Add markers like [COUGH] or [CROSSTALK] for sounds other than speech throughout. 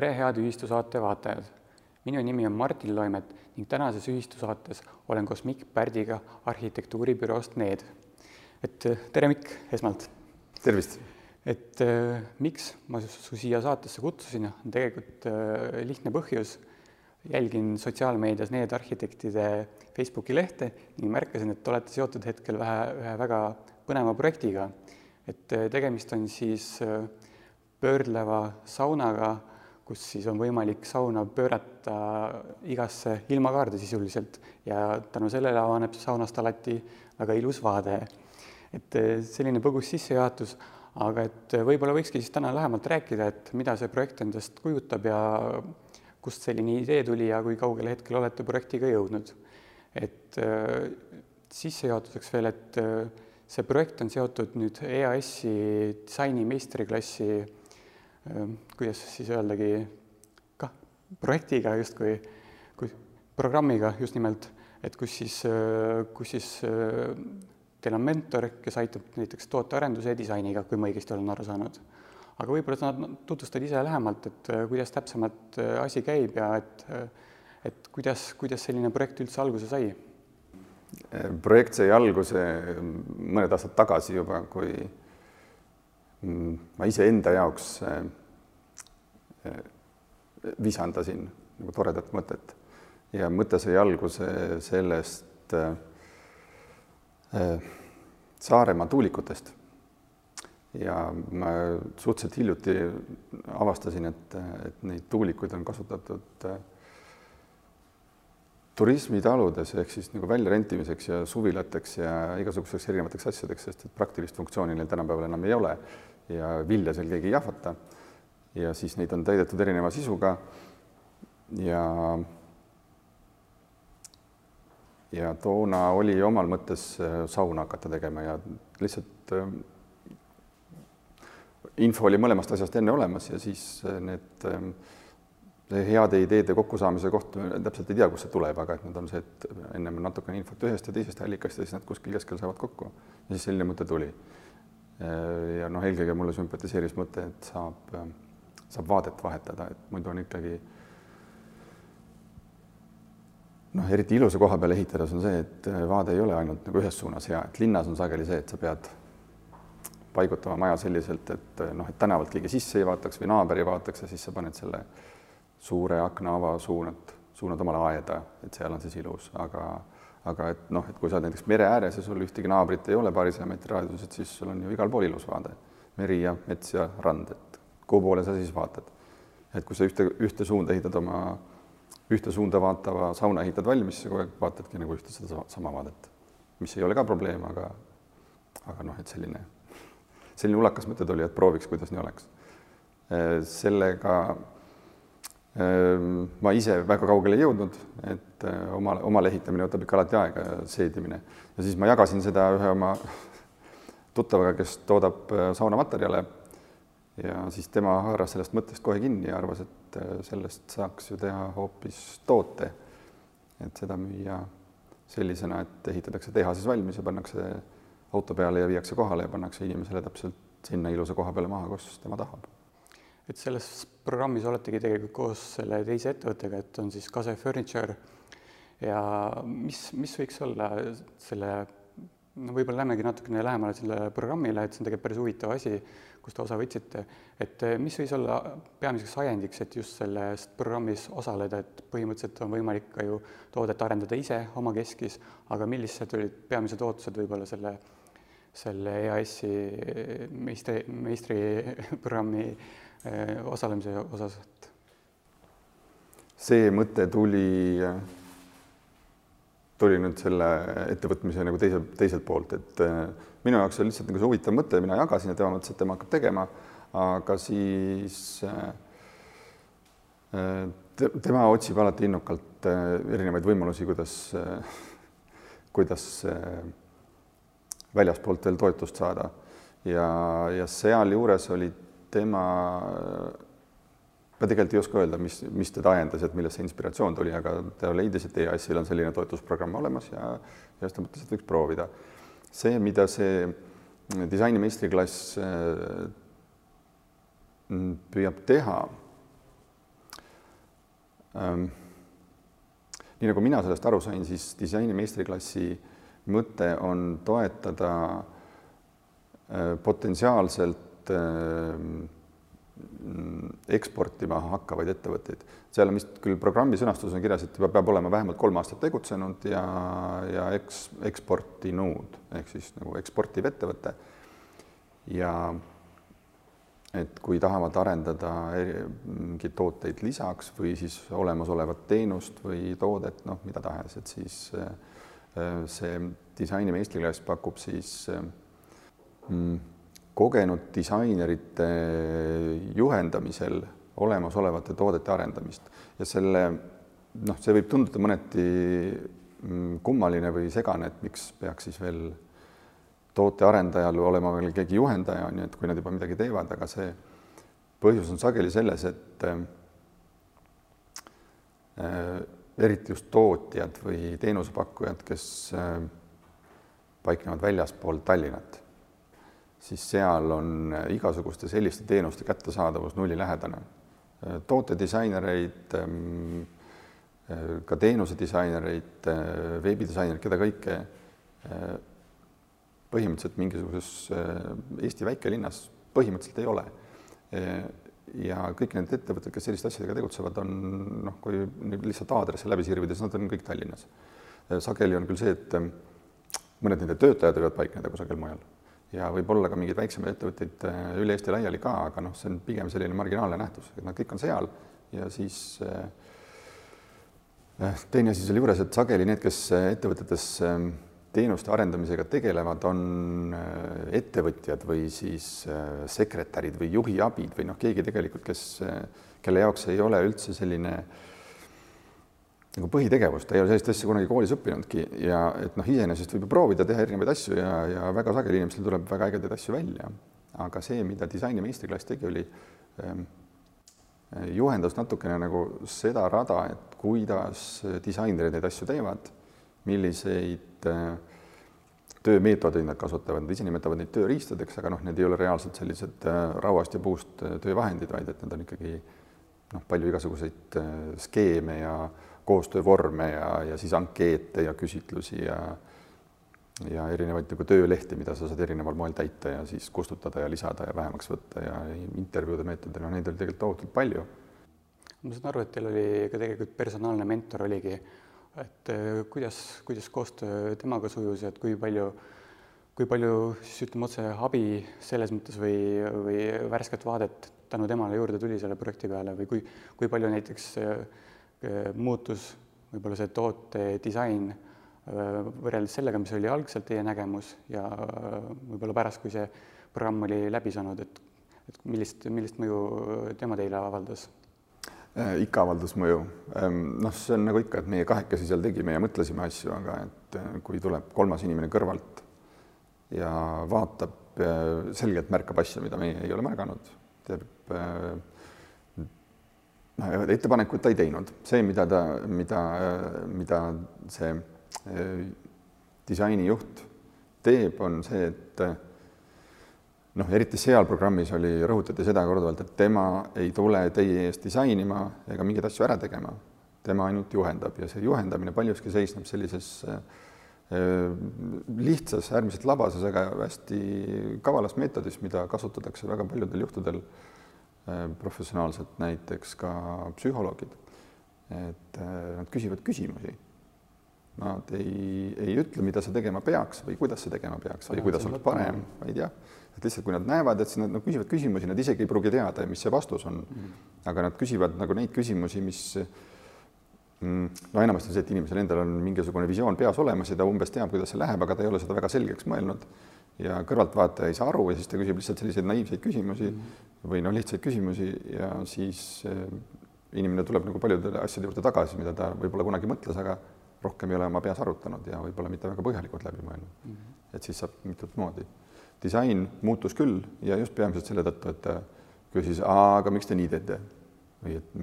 tere, head ühistusaate vaatajad! minu nimi on Martin Loimet ning tänases ühistusaates olen koos Mikk Pärdiga arhitektuuribüroost Need. et äh, tere, Mikk, esmalt! tervist! et äh, miks ma su siia saatesse kutsusin, on tegelikult äh, lihtne põhjus. jälgin sotsiaalmeedias Need arhitektide Facebooki lehte ning märkasin, et olete seotud hetkel vähe, ühe väga põneva projektiga. et tegemist on siis pöördleva saunaga, kus siis on võimalik sauna pöörata igasse ilmakaarde sisuliselt ja tänu sellele avaneb saunast alati väga ilus vaade. et eh, selline põgus sissejuhatus, aga et võib-olla võikski siis täna lähemalt rääkida, et mida see projekt endast kujutab ja kust selline idee tuli ja kui kaugele hetkel olete projektiga jõudnud. et eh, sissejuhatuseks veel, et eh, see projekt on seotud nüüd EAS-i disaini meistriklassi kuidas siis öeldagi, kah projektiga justkui, kui programmiga just nimelt, et kus siis, äh, kus siis äh, teil on mentor, kes aitab näiteks tootearenduse ja disainiga, kui ma õigesti olen aru saanud. aga võib-olla sa tutvustad ise lähemalt, et äh, kuidas täpsemalt asi käib ja et, et kuidas, kuidas selline projekt üldse alguse sai? projekt sai alguse mõned aastad tagasi juba, kui ma iseenda jaoks äh, äh, visandasin nagu toredat mõtet ja mõte sai alguse sellest äh, Saaremaa tuulikutest. ja ma suhteliselt hiljuti avastasin, et, et neid tuulikuid on kasutatud turismitaludes ehk siis nagu väljarentimiseks ja suvilateks ja igasugusteks erinevateks asjadeks, sest et praktilist funktsiooni neil tänapäeval enam ei ole ja vilja seal keegi ei jahvata. ja siis neid on täidetud erineva sisuga. ja ja toona oli omal mõttes äh, sauna hakata tegema ja lihtsalt äh, info oli mõlemast asjast enne olemas ja siis äh, need heade ideede kokkusaamise koht, täpselt ei tea, kust see tuleb, aga et nüüd on see, et ennem on natukene infot ühest ja teisest allikast ja siis nad kuskil keskel saavad kokku ja siis selline mõte tuli. Ja noh, eelkõige mulle sümpatiseeris mõte, et saab, saab vaadet vahetada, et muidu on ikkagi noh, eriti ilusa koha peale ehitades on see, et vaade ei ole ainult nagu ühes suunas hea, et linnas on sageli see, et sa pead paigutama maja selliselt, et noh, et tänavalt keegi sisse ei vaataks või naaber ei vaataks ja siis sa paned selle suure aknaava suunad, suunad omale aeda, et seal on siis ilus, aga aga et noh, et kui sa oled näiteks mere ääres ja sul ühtegi naabrit ei ole paarisaja meetri raadiuses, siis sul on ju igal pool ilus vaade, meri ja mets ja rand, et kuhu poole sa siis vaatad. et kui sa ühte, ühte suunda ehitad oma, ühte suunda vaatava sauna ehitad valmis, kogu aeg vaatadki nagu ühte seda sama vaadet, mis ei ole ka probleem, aga aga noh, et selline, selline ulakas mõte tuli, et prooviks, kuidas nii oleks. sellega ma ise väga kaugele ei jõudnud, et oma, omale ehitamine võtab ikka alati aega seedimine ja siis ma jagasin seda ühe oma [LAUGHS] tuttavaga, kes toodab äh, saunamaterjale. ja siis tema haaras sellest mõttest kohe kinni ja arvas, et äh, sellest saaks ju teha hoopis toote. et seda müüa sellisena, et ehitatakse tehases valmis ja pannakse auto peale ja viiakse kohale ja pannakse inimesele täpselt sinna ilusa koha peale maha, kus tema tahab et selles programmis oletegi tegelikult koos selle teise ettevõttega, et on siis Kase Furniture. Ja mis, mis võiks olla selle, no võib-olla lähmegi natukene lähemale sellele programmile, et see on tegelikult päris huvitav asi, kus te osa võtsite, et mis võis olla peamiseks ajendiks, et just selles programmis osaleda, et põhimõtteliselt on võimalik ka ju toodet arendada ise omakeskis, aga millised olid peamised ootused võib-olla selle, selle EAS-i meistri, meistriprogrammi Eh, osalemise osas, et? see mõte tuli, tuli nüüd selle ettevõtmise nagu teise, teiselt poolt, et eh, minu jaoks oli lihtsalt nagu see huvitav mõte, mina jagasin ja tema mõtles, et tema hakkab tegema, aga siis eh, tema otsib alati innukalt erinevaid võimalusi, kuidas, kuidas väljaspoolt veel toetust saada ja, ja sealjuures olid tema, ma tegelikult ei oska öelda, mis, mis teda ajendas, et millest see inspiratsioon tuli, aga ta leidis, et EAS-il on selline toetusprogramm olemas ja, ja siis ta mõtles, et võiks proovida. see, mida see disaini meistriklass äh, püüab teha, ähm, nii nagu mina sellest aru sain, siis disaini meistriklassi mõte on toetada äh, potentsiaalselt äh, eksportima hakkavaid ettevõtteid. seal on vist küll programmi sõnastuses on kirjas, et juba peab olema vähemalt kolm aastat tegutsenud ja, ja eks, eksportinud ehk siis nagu eksportiv ettevõte. ja et kui tahavad arendada mingeid tooteid lisaks või siis olemasolevat teenust või toodet, noh, mida tahes, et siis äh, see disaini meistriklass pakub siis mm, kogenud disainerite juhendamisel olemasolevate toodete arendamist. Ja selle noh, see võib tunduda mõneti mm, kummaline või segane, et miks peaks siis veel tootearendajal olema veel keegi juhendaja, on ju, et kui nad juba midagi teevad, aga see põhjus on sageli selles, et äh, eriti just tootjad või teenusepakkujad, kes äh, paiknevad väljaspool Tallinnat, siis seal on igasuguste selliste teenuste kättesaadavus nullilähedane. Äh, tootedisainereid ähm,, äh, ka teenusedisainereid, äh, veebidisainereid, keda kõike äh, põhimõtteliselt mingisuguses äh, Eesti väikelinnas põhimõtteliselt ei ole. Äh, ja kõik need ettevõtted, kes selliste asjadega tegutsevad, on noh, kui nüüd lihtsalt aadressi läbi sirvida, siis nad on kõik Tallinnas. Äh, sageli on küll see, et mõned nende töötajad võivad paikneda kusagil mujal ja võib-olla ka mingeid väiksemaid ettevõtteid üle Eesti laiali ka, aga noh, see on pigem selline marginaalne nähtus, et nad kõik on seal. Ja siis teine asi selle juures, et sageli need, kes ettevõtetes teenuste arendamisega tegelevad, on äh, ettevõtjad või siis äh, sekretärid või juhiabid või noh, keegi tegelikult, kes, äh, kelle jaoks ei ole üldse selline nagu põhitegevus, ta ei ole sellist asja kunagi koolis õppinudki ja et noh, iseenesest võib ju proovida teha erinevaid asju ja, ja väga sageli inimestel tuleb väga ägedaid asju välja. aga see, mida disaini meistriklass tegi, oli ähm, juhendas natukene nagu seda rada, et kuidas disainerid neid asju teevad milliseid äh, töömeetodeid nad kasutavad, nad ise nimetavad neid tööriistadeks, aga noh, need ei ole reaalselt sellised äh, rauast ja puust äh, töövahendid, vaid et need on ikkagi noh, palju igasuguseid skeeme ja koostöövorme ja, ja siis ankeete ja küsitlusi ja ja erinevaid nagu töölehti, mida sa saad erineval moel täita ja siis kustutada ja lisada ja vähemaks võtta ja intervjuude meetodil, noh, neid oli tegelikult tohutult palju. ma saan aru, et teil oli ka tegelikult personaalne mentor oligi et äh, kuidas, kuidas koostöö temaga sujus ja et kui palju, kui palju siis ütleme otse abi selles mõttes või, või värsket vaadet tänu temale juurde tuli selle projekti peale või kui, kui palju näiteks äh, muutus võib-olla see toote disain äh, võrreldes sellega, mis oli algselt teie nägemus ja võib-olla pärast, kui see programm oli läbi saanud, et, et millist, millist mõju tema teile avaldas Äh, ikka avaldas mõju. Ähm, noh, see on nagu ikka, et meie kahekesi seal tegime ja mõtlesime asju, aga et kui tuleb kolmas inimene kõrvalt ja vaatab, selgelt märkab asju, mida meie ei ole märganud, teeb ettepanekut ta ei teinud, see, mida ta, mida, mida see disainijuht teeb, on see, et noh, eriti seal programmis oli, rõhutati seda korduvalt, et tema ei tule teie eest disainima ega mingeid asju ära tegema. tema ainult juhendab ja see juhendamine paljuski seisneb sellises äh, lihtsas, äärmiselt labases, aga hästi kavalas meetodis, mida kasutatakse väga paljudel juhtudel äh, professionaalselt, näiteks ka psühholoogid. et äh, nad küsivad küsimusi. Nad ei, ei ütle, mida sa tegema peaks või kuidas sa tegema peaks või kuidas oleks parem, vaid jah et lihtsalt, kui nad näevad, et siis nad no, küsivad küsimusi, nad isegi ei pruugi teada, mis see vastus on mm. -hmm. aga nad küsivad nagu neid küsimusi, mis mm, no enamasti on see, et inimesel endal on mingisugune visioon peas olemas ja ta umbes teab, kuidas see läheb, aga ta ei ole seda väga selgeks mõelnud ja kõrvaltvaataja ei saa aru ja siis ta küsib lihtsalt selliseid naiivseid küsimusi mm või noh, lihtsaid küsimusi ja siis äh, inimene tuleb nagu paljude asjade juurde tagasi, mida ta võib-olla kunagi mõtles, aga rohkem ei ole oma peas arutanud ja võib-olla mitte väga põhjalikult läbi mõelnud mm. -hmm. et siis saab mitut moodi disain muutus küll ja just peamiselt selle tõttu, et ta küsis, aga miks te nii teete või et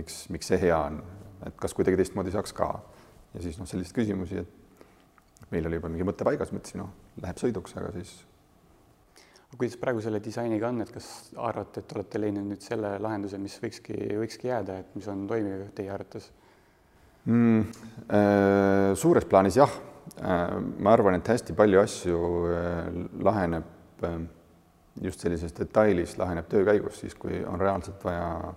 miks, miks see hea on, et kas kuidagi teistmoodi saaks ka. ja siis noh, selliseid küsimusi, et meil oli juba mingi mõte paigas, mõtlesin, noh, läheb sõiduks, aga siis. kuidas praegu selle disainiga on, et kas arvate, et olete leidnud nüüd selle lahenduse, mis võikski, võikski jääda, et mis on toimiv teie arvates mm,? Äh, suures plaanis jah äh,. ma arvan, et hästi palju asju äh, laheneb äh, just sellises detailis, laheneb töö käigus, siis kui on reaalselt vaja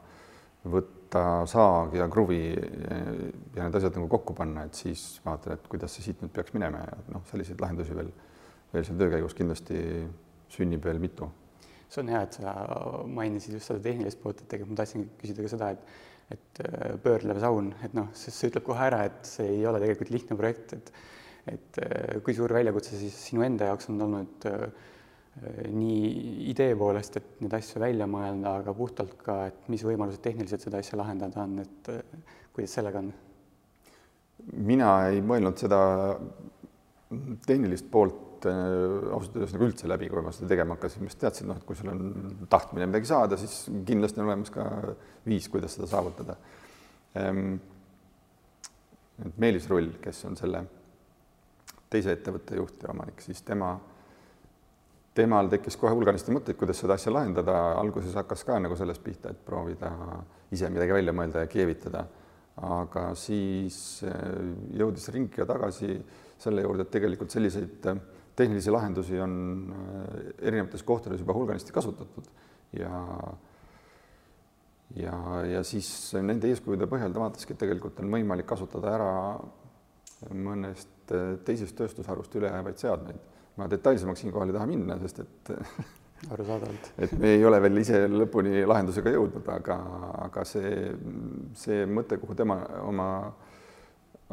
võtta saag ja kruvi äh, ja need asjad nagu kokku panna, et siis vaatad, et kuidas see siit nüüd peaks minema ja noh, selliseid lahendusi veel, veel seal töö käigus kindlasti sünnib veel mitu. see on hea, et sa mainisid just seda tehnilist poolt, et tegelikult ma tahtsingi küsida ka seda, et et äh, pöörlev saun, et noh, sest see ütleb kohe ära, et see ei ole tegelikult lihtne projekt, et et äh, kui suur väljakutse siis sinu enda jaoks on olnud äh, nii idee poolest, et neid asju välja mõelda, aga puhtalt ka, et mis võimalused tehniliselt seda asja lahendada on, et kuidas sellega on? mina ei mõelnud seda tehnilist poolt äh, ausalt öeldes nagu üldse läbi, kui ma seda tegema hakkasin, ma teadsin, noh, et kui sul on tahtmine midagi saada, siis kindlasti on olemas ka viis, kuidas seda saavutada ehm,. et Meelis Rull, kes on selle teise ettevõtte juht ja omanik, siis tema, temal tekkis kohe hulganisti mõtteid, kuidas seda asja lahendada, alguses hakkas ka nagu sellest pihta, et proovida ise midagi välja mõelda ja keevitada, aga siis äh, jõudis ringi ja tagasi selle juurde, et tegelikult selliseid tehnilisi lahendusi on äh, erinevates kohtades juba hulganisti kasutatud. Ja ja, ja siis nende eeskujude põhjal ta vaataski, et tegelikult on võimalik kasutada ära mõnest äh, teisest tööstusharust üle jäävaid seadmeid. Ma detailsemaks siinkohal ei taha minna, sest et [LAUGHS] arusaadavalt. et me ei ole veel ise lõpuni lahendusega jõudnud, aga, aga see, see mõte, kuhu tema oma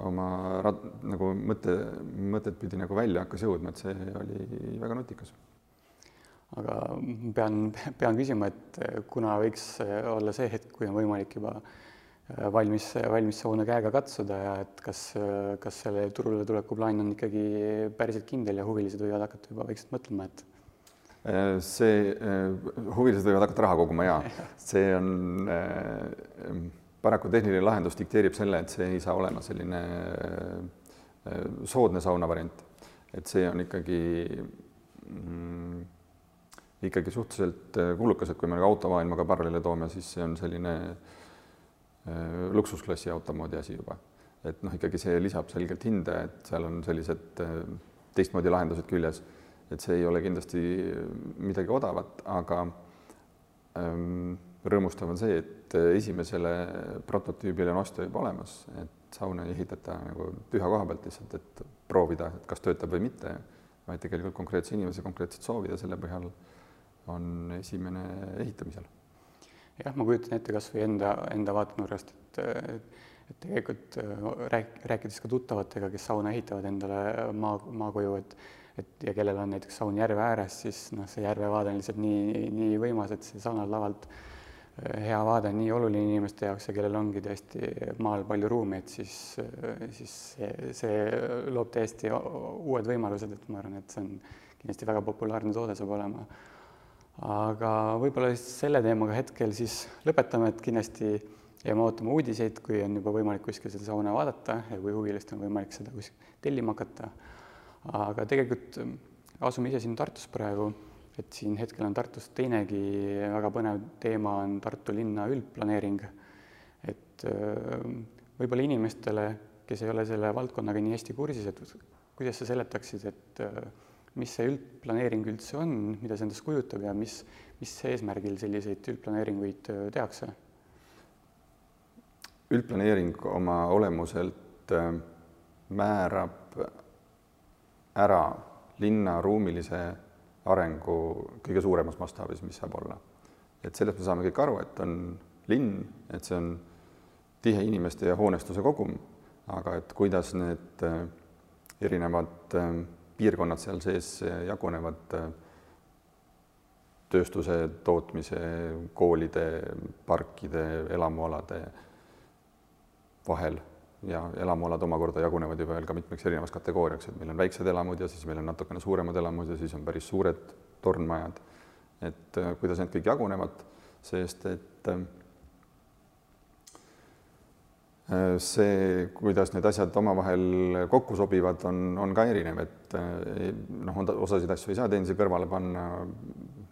oma rad-, nagu mõte, mõtet pidi nagu välja hakkas jõudma, et see oli väga nutikas. aga pean, pean küsima, et kuna võiks olla see hetk, kui on võimalik juba valmis, valmis sauna käega katsuda ja et kas, kas selle turule tuleku plaan on ikkagi päriselt kindel ja huvilised võivad hakata juba vaikselt mõtlema, et see, huvilised võivad hakata raha koguma ja [LAUGHS] see on paraku tehniline lahendus dikteerib selle, et see ei saa olema selline äh, soodne sauna variant, et see on ikkagi mm, ikkagi suhteliselt äh, kulukas, et kui me nagu automaailmaga paralleele toome, siis see on selline äh, luksusklassi auto moodi asi juba. et noh, ikkagi see lisab selgelt hinde, et seal on sellised äh, teistmoodi lahendused küljes, et see ei ole kindlasti midagi odavat, aga ähm, rõõmustav on see, et esimesele prototüübile on ostja juba olemas, et sauna ei ehitata nagu tühja koha pealt lihtsalt, et proovida, et kas töötab või mitte, vaid tegelikult konkreetse inimese konkreetsed soovid ja selle põhjal on esimene ehitamisel. Jah, ma kujutan ette kas või enda, enda vaatenurgast, et et tegelikult rääk-, rääkides ka tuttavatega, kes sauna ehitavad endale maa, maakoju, et et ja kellel on näiteks saun järve ääres, siis noh, see järvevaade on lihtsalt nii, nii võimas, et see saunalavalt äh, hea vaade on nii oluline inimeste jaoks ja kellel ongi tõesti maal palju ruumi, et siis, siis see, see loob täiesti uued võimalused, et ma arvan, et see on kindlasti väga populaarne toode saab olema. Aga võib-olla selle teemaga hetkel siis lõpetame, et kindlasti jääme ootama uudiseid, kui on juba võimalik kuskil seda sauna vaadata ja kui huvilistel on võimalik seda kuskil tellima hakata. aga tegelikult asume ise siin Tartus praegu et siin hetkel on Tartus teinegi väga põnev teema on Tartu linna üldplaneering. et äh, võib-olla inimestele, kes ei ole selle valdkonnaga nii hästi kursis, et kuidas sa seletaksid, et äh, mis see üldplaneering üldse on, mida see endast kujutab ja mis, mis eesmärgil selliseid üldplaneeringuid äh, tehakse? üldplaneering oma olemuselt määrab ära linna ruumilise arengu kõige suuremas mastaabis, mis saab olla. et sellest me saame kõik aru, et on linn, et see on tihe inimeste ja hoonestuse kogum, aga et kuidas need äh, erinevad äh, piirkonnad seal sees äh, jagunevad tööstuse, tootmise, koolide, parkide, elamualade vahel ja elamualad omakorda jagunevad juba veel ka mitmeks erinevaks kategooriaks, et meil on väiksed elamud ja siis meil on natukene suuremad elamud ja siis on päris suured tornmajad. et äh, kuidas need kõik jagunevad, sest et äh, see, kuidas need asjad omavahel kokku sobivad, on, on ka erinev, et äh, noh, osasid asju ei saa teenuse kõrvale panna,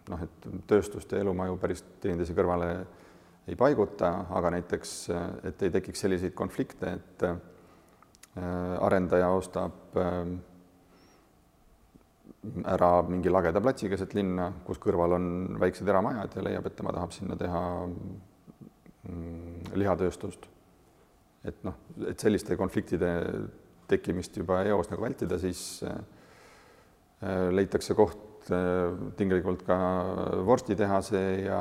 noh, et tööstust ja elumaju päris teineteise kõrvale ei paiguta, aga näiteks, et ei tekiks selliseid konflikte, et äh, arendaja ostab äh, ära mingi lageda platsi keset linna, kus kõrval on väiksed eramajad ja leiab, et tema tahab sinna teha mm, lihatööstust. Et noh, et selliste konfliktide tekkimist juba eos nagu vältida, siis äh, leitakse koht tinglikult ka vorstitehase ja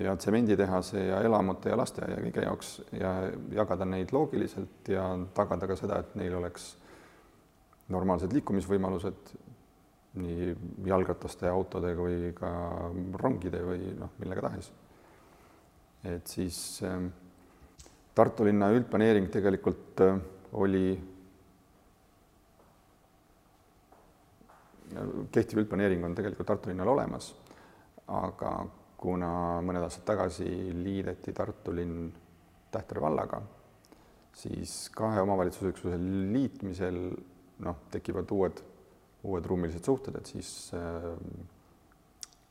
ja tsemenditehase ja elamute ja lasteaia kõige jaoks ja jagada neid loogiliselt ja tagada ka seda, et neil oleks normaalsed liikumisvõimalused nii jalgrataste, autode kui ka rongide või noh, millega tahes. et siis äh, Tartu linna üldplaneering tegelikult äh, oli kehtiv üldplaneering on tegelikult Tartu linnal olemas, aga kuna mõned aastad tagasi liideti Tartu linn Tähtvere vallaga, siis kahe omavalitsusüksuse liitmisel noh, tekivad uued, uued ruumilised suhted, et siis äh,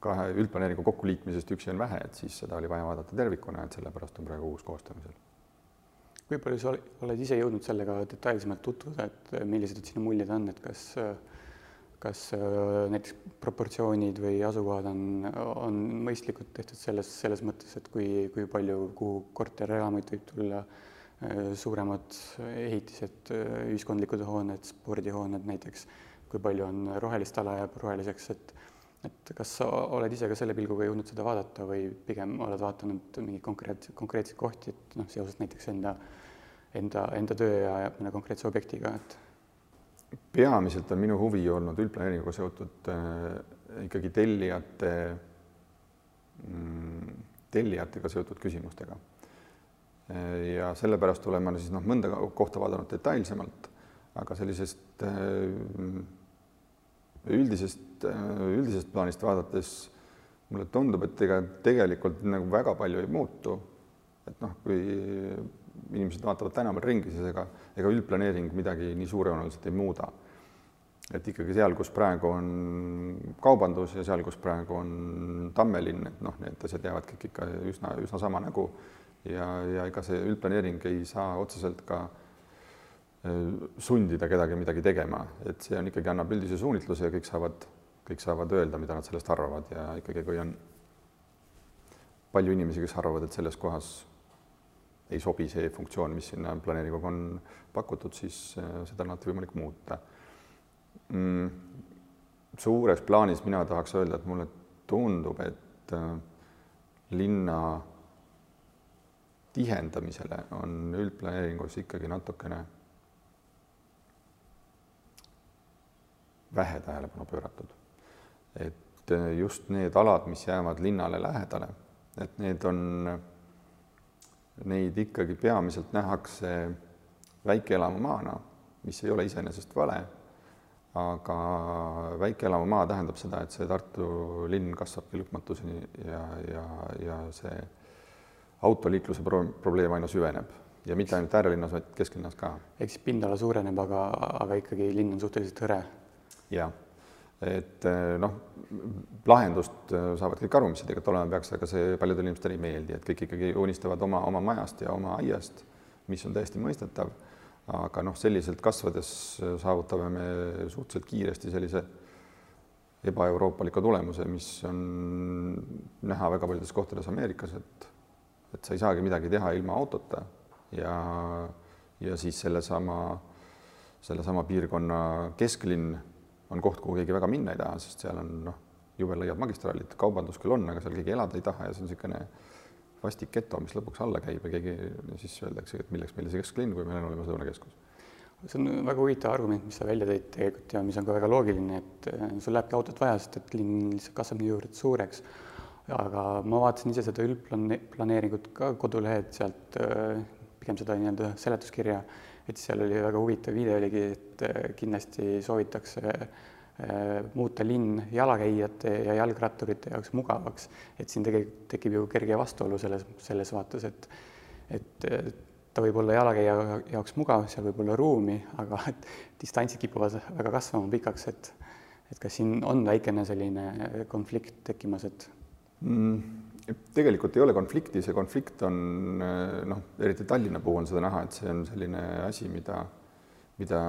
kahe üldplaneeringu kokkuliitmisest üksi on vähe, et siis seda oli vaja vaadata tervikuna, et sellepärast on praegu uus koostamisel. Kui palju sa oled ise jõudnud sellega detailsemalt tutvuda, et millised sinu muljed on, et kas äh, kas äh, näiteks proportsioonid või asukohad on, on mõistlikult tehtud selles, selles mõttes, et kui, kui palju, kuhu korterelamuid võib tulla, suuremad ehitised, ühiskondlikud hooned, spordihooned näiteks, kui palju on rohelist ala jääb roheliseks, et et kas sa oled ise ka selle pilguga jõudnud seda vaadata või pigem oled vaadanud mingeid konkreetseid, konkreetseid kohti, et noh, seoses näiteks enda, enda, enda töö ja, mõne konkreetse objektiga, et peamiselt on minu huvi olnud üldplaneeringuga seotud äh, ikkagi tellijate mm,, tellijatega seotud küsimustega äh,. ja sellepärast olen ma siis noh, mõnda kohta vaadanud detailsemalt, aga sellisest äh, üldisest üldisest plaanist vaadates mulle tundub, et ega tegelikult nagu väga palju ei muutu. et noh, kui inimesed vaatavad tänaval ringi, siis ega, ega üldplaneering midagi nii suurejooneliselt ei muuda. et ikkagi seal, kus praegu on kaubandus ja seal, kus praegu on tammelinn, et noh, need asjad jäävad kõik ikka üsna, üsna sama nägu ja, ja ega see üldplaneering ei saa otseselt ka äh, sundida kedagi midagi tegema, et see on ikkagi, annab üldise suunitluse ja kõik saavad, kõik saavad öelda, mida nad sellest arvavad ja ikkagi, kui on palju inimesi, kes arvavad, et selles kohas ei sobi see funktsioon, mis sinna planeeringuga on pakutud, siis äh, seda on alati võimalik muuta mm,. suures plaanis mina tahaks öelda, et mulle tundub, et äh, linna tihendamisele on üldplaneeringus ikkagi natukene vähe tähelepanu pööratud. et äh, just need alad, mis jäävad linnale lähedale, et need on neid ikkagi peamiselt nähakse väikeelamumaana, mis ei ole iseenesest vale, aga väikeelamumaa tähendab seda, et see Tartu linn kasvabki lõpmatuseni ja, ja, ja see autoliikluse pro probleem aina süveneb ja mitte ainult äärelinnas, vaid kesklinnas ka. ehk siis pindala suureneb, aga, aga ikkagi linn on suhteliselt hõre. Jah et eh, noh, lahendust eh, saavad kõik aru, mis see tegelikult olema peaks, aga see paljudele inimestele ei meeldi, et kõik ikkagi unistavad oma, oma majast ja oma aiast, mis on täiesti mõistetav. aga noh, selliselt kasvades saavutame me suhteliselt kiiresti sellise ebaeuroopaliku tulemuse, mis on näha väga paljudes kohtades Ameerikas, et et sa ei saagi midagi teha ilma autota ja, ja siis sellesama, sellesama piirkonna kesklinn on koht, kuhu keegi väga minna ei taha, sest seal on noh, jube laiad magistraalid, kaubandus küll on, aga seal keegi elada ei taha ja see on niisugune vastik geto, mis lõpuks alla käib ja keegi siis öeldakse, et milleks meile see kesklinn, kui meil on olemas lõunakeskus. see on väga huvitav argument, mis sa välja tõid tegelikult ja mis on ka väga loogiline, et äh, sul lähebki autot vaja, sest et linn lihtsalt kasvab niivõrd suureks. aga ma vaatasin ise seda üldplaneeringut ka kodulehelt sealt äh, pigem seda nii-öelda seletuskirja et seal oli väga huvitav viide oligi, et äh, kindlasti soovitakse äh, muuta linn jalakäijate ja jalgratturite jaoks mugavaks, et siin tegelikult tekib ju kerge vastuolu selles, selles vaates, et et ta võib olla jalakäija jaoks mugav, seal võib olla ruumi, aga [LAUGHS] distantsid kipuvad väga kasvama pikaks, et et kas siin on väikene selline konflikt tekkimas, et mm,? Tegelikult ei ole konflikti, see konflikt on noh, eriti Tallinna puhul on seda näha, et see on selline asi, mida, mida,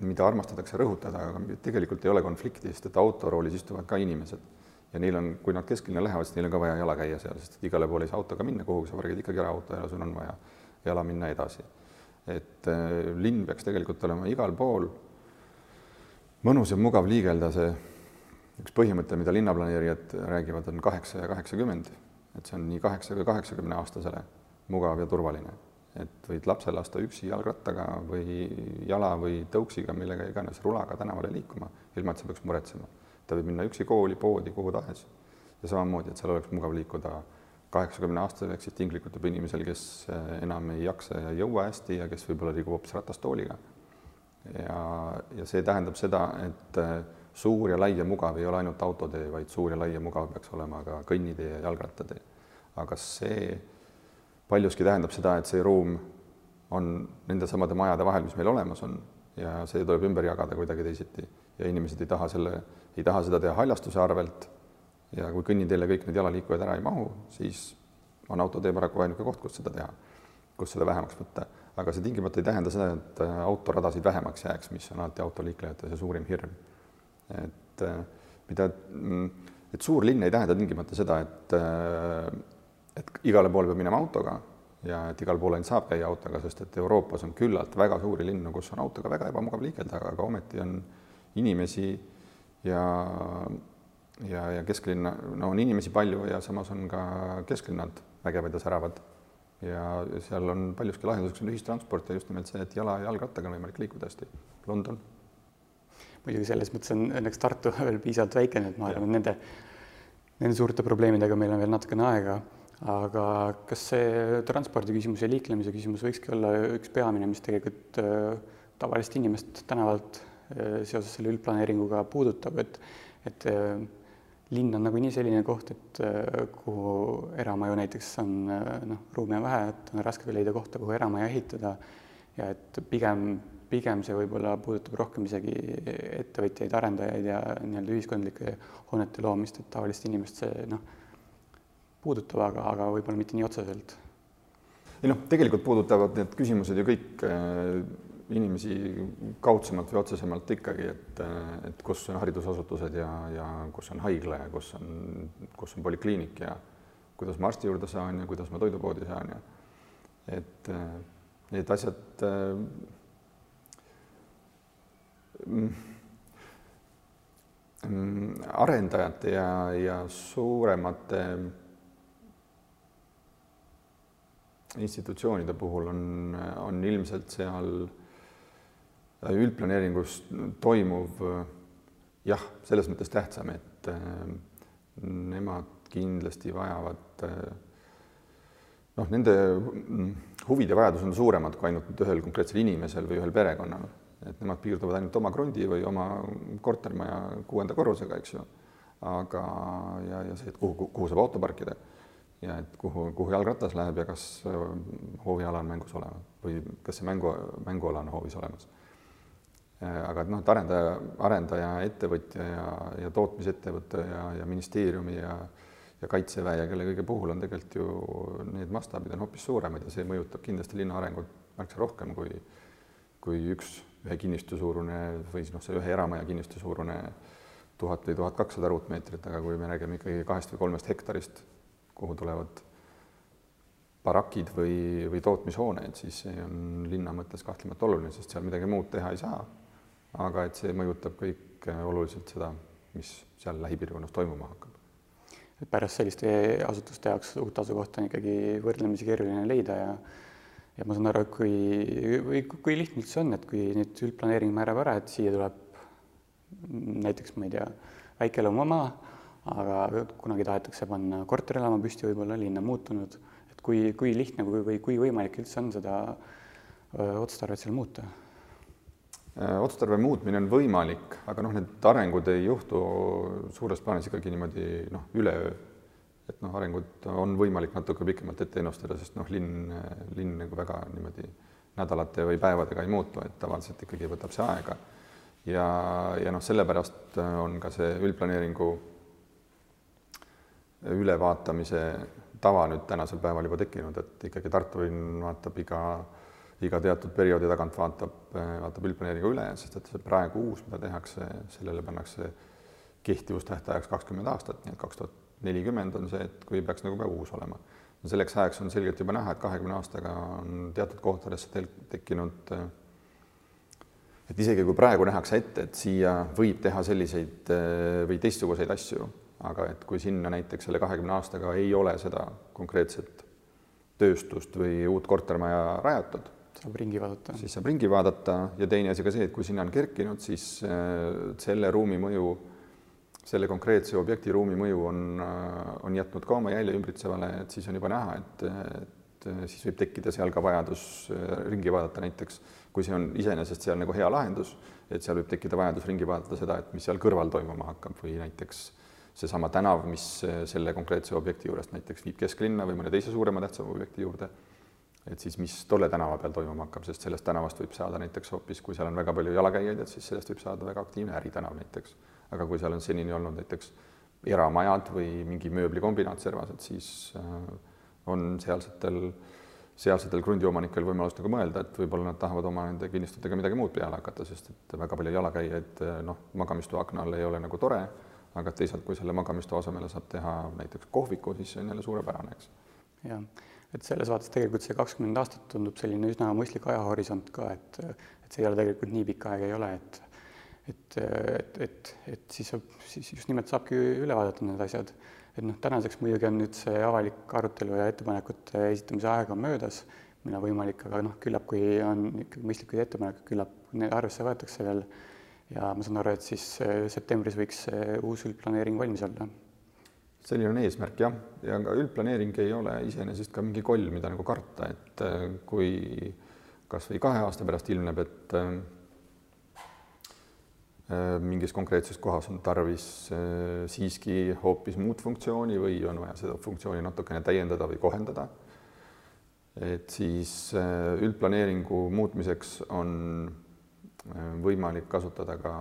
mida armastatakse rõhutada, aga tegelikult ei ole konflikti, sest et autoroolis istuvad ka inimesed ja neil on, kui nad kesklinna lähevad, siis neil on ka vaja jala käia seal, sest et igale poole ei saa autoga minna, kuhugi sa vargad ikkagi ära auto ja sul on vaja jala minna edasi. et äh, linn peaks tegelikult olema igal pool mõnus ja mugav liigelda, see üks põhimõte, mida linnaplaneerijad räägivad, on kaheksa ja kaheksakümmend, et see on nii kaheksa kui kaheksakümne aastasele mugav ja turvaline, et võid lapse lasta üksi jalgrattaga või jala või tõuksiga, millega iganes, rulaga tänavale liikuma, ilma et sa peaks muretsema. ta võib minna üksi kooli, poodi, kuhu tahes ja samamoodi, et seal oleks mugav liikuda kaheksakümne aastasel ehk siis tinglikult juba inimesel, kes eh, enam ei jaksa ja ei jõua hästi ja kes võib-olla liigub hoopis ratastooliga. ja, ja see tähendab seda, et eh, suur ja lai ja mugav ei ole ainult autotee, vaid suur ja lai ja mugav peaks olema ka kõnnitee ja jalgrattatee. aga see paljuski tähendab seda, et see ruum on nendesamade majade vahel, mis meil olemas on ja see tuleb ümber jagada kuidagi teisiti ja inimesed ei taha selle, ei taha seda teha haljastuse arvelt ja kui kõnniteele kõik need jalaliikujad ära ei mahu, siis on autotee paraku ainuke koht, kus seda teha, kus seda vähemaks võtta. aga see tingimata ei tähenda seda, et autoradasid vähemaks jääks, mis on alati autoliiklejate see suurim hirm. Et äh, mida, mm, et suur linn ei tähenda tingimata seda, et, äh, et igale poole peab minema autoga ja et igal pool ainult saab käia autoga, sest et Euroopas on küllalt väga suuri linnu, kus on autoga väga ebamugav liigelda, aga ometi on inimesi ja ja, ja kesklinna, no on inimesi palju ja samas on ka kesklinnad vägevad ja säravad. ja seal on paljuski lahenduseks on ühistransport ja just nimelt see, et jala ja jalgrattaga on võimalik liikuda hästi. London. Muidugi selles mõttes on õnneks Tartu [LAUGHS] veel piisavalt väikene, et ma arvan, et nende, nende suurte probleemidega meil on veel natukene aega. Aga kas see transpordi küsimus ja liiklemise küsimus võikski olla üks peamine, mis tegelikult äh, tavalist inimest tänavalt äh, seoses selle üldplaneeringuga puudutab, et, et äh, linn on nagunii selline koht, et kuhu eramaju näiteks on noh, ruumi on vähe, et on raske leida kohta, kuhu eramaja ehitada. Ja et pigem, pigem see võib-olla puudutab rohkem isegi ettevõtjaid, arendajaid ja nii-öelda ühiskondlike hoonete loomist, et tavalist inimest see noh, puudutab, aga, aga võib-olla mitte nii otseselt. ei noh, tegelikult puudutavad need küsimused ju kõik äh, inimesi kaudsemalt või otsesemalt ikkagi, et, et kus on haridusasutused ja, ja kus on haigla ja kus on, kus on polikliinik ja kuidas ma arsti juurde saan ja kuidas ma toidupoodi saan ja et need asjad mm, arendajate ja, ja suuremate institutsioonide puhul on, on ilmselt seal üldplaneeringus toimuv jah, selles mõttes tähtsam, et äh, nemad kindlasti vajavad äh, noh, nende huvid ja vajadused on suuremad kui ainult ühel konkreetsel inimesel või ühel perekonnal, et nemad piirduvad ainult oma krundi või oma kortermaja kuuenda korrusega, eks ju. aga, ja, ja see, et kuhu, kuhu saab auto parkida ja et kuhu, kuhu jalgratas läheb ja kas äh, hooviala on mängus olemas või kas see mängu, mänguala on hoovis olemas Äh, aga et noh, et arendaja, arendaja, ettevõtja ja, ja tootmisettevõte ja, ja ministeeriumi ja ja Kaitseväe ja kelle kõige puhul on tegelikult ju need mastaabid on hoopis suuremad ja see mõjutab kindlasti linna arengut märksa rohkem kui kui üks ühe kinnistu suurune või siis noh, see ühe eramaja kinnistu suurune tuhat või tuhat kakssada ruutmeetrit, aga kui me räägime ikkagi kahest või kolmest hektarist, kuhu tulevad barakid või, või tootmishooned, siis see on linna mõttes kahtlemata oluline, sest seal midagi muud teha ei saa aga et see mõjutab kõik äh, oluliselt seda, mis seal lähipiirkonnas toimuma hakkab. et pärast selliste asutuste jaoks uut asukohta on ikkagi võrdlemisi keeruline leida ja ja ma saan aru, kui, või kui lihtne üldse on, et kui nüüd üldplaneering määrab ära, et siia tuleb näiteks, ma ei tea, väikeloomama, aga kunagi tahetakse panna korterelamu püsti, võib-olla linn on muutunud, et kui, kui lihtne või, või kui võimalik üldse on seda otstarvet seal muuta Äh, otstarbe muutmine on võimalik, aga noh, need arengud ei juhtu suures plaanis ikkagi niimoodi noh, üleöö. Et noh, arengut on võimalik natuke pikemalt ette ennustada, sest noh, linn, linn nagu väga niimoodi nädalate või päevadega ei muutu, et tavaliselt ikkagi võtab see aega. ja, ja noh, sellepärast on ka see üldplaneeringu ülevaatamise tava nüüd tänasel päeval juba tekkinud, et ikkagi Tartu linn vaatab iga, iga teatud perioodi tagant vaatab, vaatab üldplaneeringu üle, sest et see praegu uus, mida tehakse, sellele pannakse kehtivustähtajaks kakskümmend aastat, nii et kaks tuhat nelikümmend on see, et kui peaks nagu ka uus olema. selleks ajaks on selgelt juba näha, et kahekümne aastaga on teatud kohtadesse tekkinud et isegi kui praegu nähakse ette, et siia võib teha selliseid või teistsuguseid asju, aga et kui sinna näiteks selle kahekümne aastaga ei ole seda konkreetset tööstust või uut kortermaja rajatud, saab ringi vaadata. siis saab ringi vaadata ja teine asi ka see, et kui sinna on kerkinud, siis selle ruumi mõju selle konkreetse objekti ruumi mõju on, on jätnud ka oma jälje ümbritsevale, et siis on juba näha, et, et siis võib tekkida seal ka vajadus ringi vaadata näiteks, kui see on iseenesest seal nagu hea lahendus, et seal võib tekkida vajadus ringi vaadata seda, et mis seal kõrval toimuma hakkab või näiteks seesama tänav, mis selle konkreetse objekti juurest näiteks viib kesklinna või mõne teise suurema tähtsama objekti juurde, et siis mis tolle tänava peal toimuma hakkab, sest sellest tänavast võib saada näiteks hoopis, kui seal on väga palju jalakäijaid, et siis sellest võib saada väga aktiivne äritänav näiteks aga kui seal on senini olnud näiteks eramajad või mingi mööblikombinaat servas, et siis äh, on sealsetel, sealsetel krundiomanikel võimalus nagu mõelda, et võib-olla nad tahavad oma nende kinnistutega midagi muud peale hakata, sest et väga palju jalakäijaid äh, noh, magamistoa akna all ei ole nagu tore, aga teisalt, kui selle magamistoa asemele saab teha näiteks kohviku, siis see on jälle suurepärane, eks. jah, et selles vaates tegelikult see kakskümmend aastat tundub selline üsna mõistlik ajahorisont ka, et et see ei ole tegelikult nii pikk aeg ei ole, et et, et, et, et siis saab, siis just nimelt saabki üle vaadata need asjad. et noh, tänaseks muidugi on nüüd see avalik arutelu ja ettepanekute esitamise aeg on möödas, millal võimalik, aga noh, küllap kui on ikkagi mõistlikud ettepanekud, küllap need arvesse võetakse veel. ja ma saan aru, et siis äh, septembris võiks uus üldplaneering valmis olla. selline on eesmärk jah, ja ka üldplaneering ei ole iseenesest ka mingi koll, mida nagu karta, et äh, kui kasvõi kahe aasta pärast ilmneb, et Äh, mingis konkreetses kohas on tarvis äh, siiski hoopis muud funktsiooni või on vaja seda funktsiooni natukene täiendada või kohendada. et siis äh, üldplaneeringu muutmiseks on võimalik kasutada ka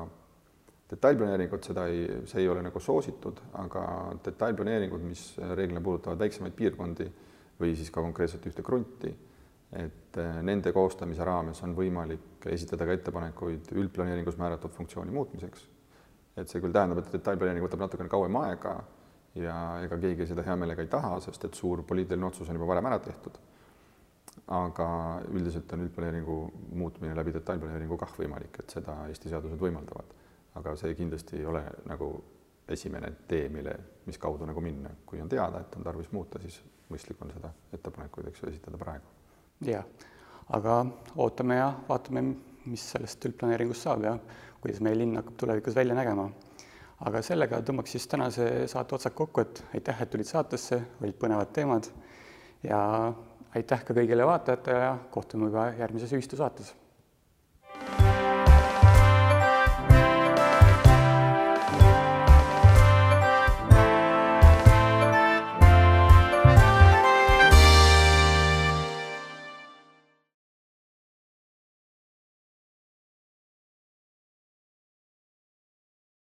detailplaneeringut, seda ei, see ei ole nagu soositud, aga detailplaneeringud, mis reeglina puudutavad väiksemaid piirkondi või siis ka konkreetselt ühte krunti et äh, nende koostamise raames on võimalik esitada ka ettepanekuid üldplaneeringus määratud funktsiooni muutmiseks. et see küll tähendab, et detailplaneering võtab natukene kauem aega ja ega keegi seda hea meelega ei taha, sest et suur poliitiline otsus on juba varem ära tehtud. aga üldiselt on üldplaneeringu muutmine läbi detailplaneeringu kah võimalik, et seda Eesti seadused võimaldavad. aga see kindlasti ei ole nagu esimene tee, mille, mis kaudu nagu minna, kui on teada, et on tarvis muuta, siis mõistlik on seda ettepanekuid, eks ju, esitada praegu jah, aga ootame ja vaatame, mis sellest üldplaneeringust saab ja kuidas meie linn hakkab tulevikus välja nägema. aga sellega tõmbaks siis tänase saate otsad kokku, et aitäh, et tulid saatesse, olid põnevad teemad. Ja aitäh ka kõigile vaatajatele ja kohtume juba järgmises ühistusaates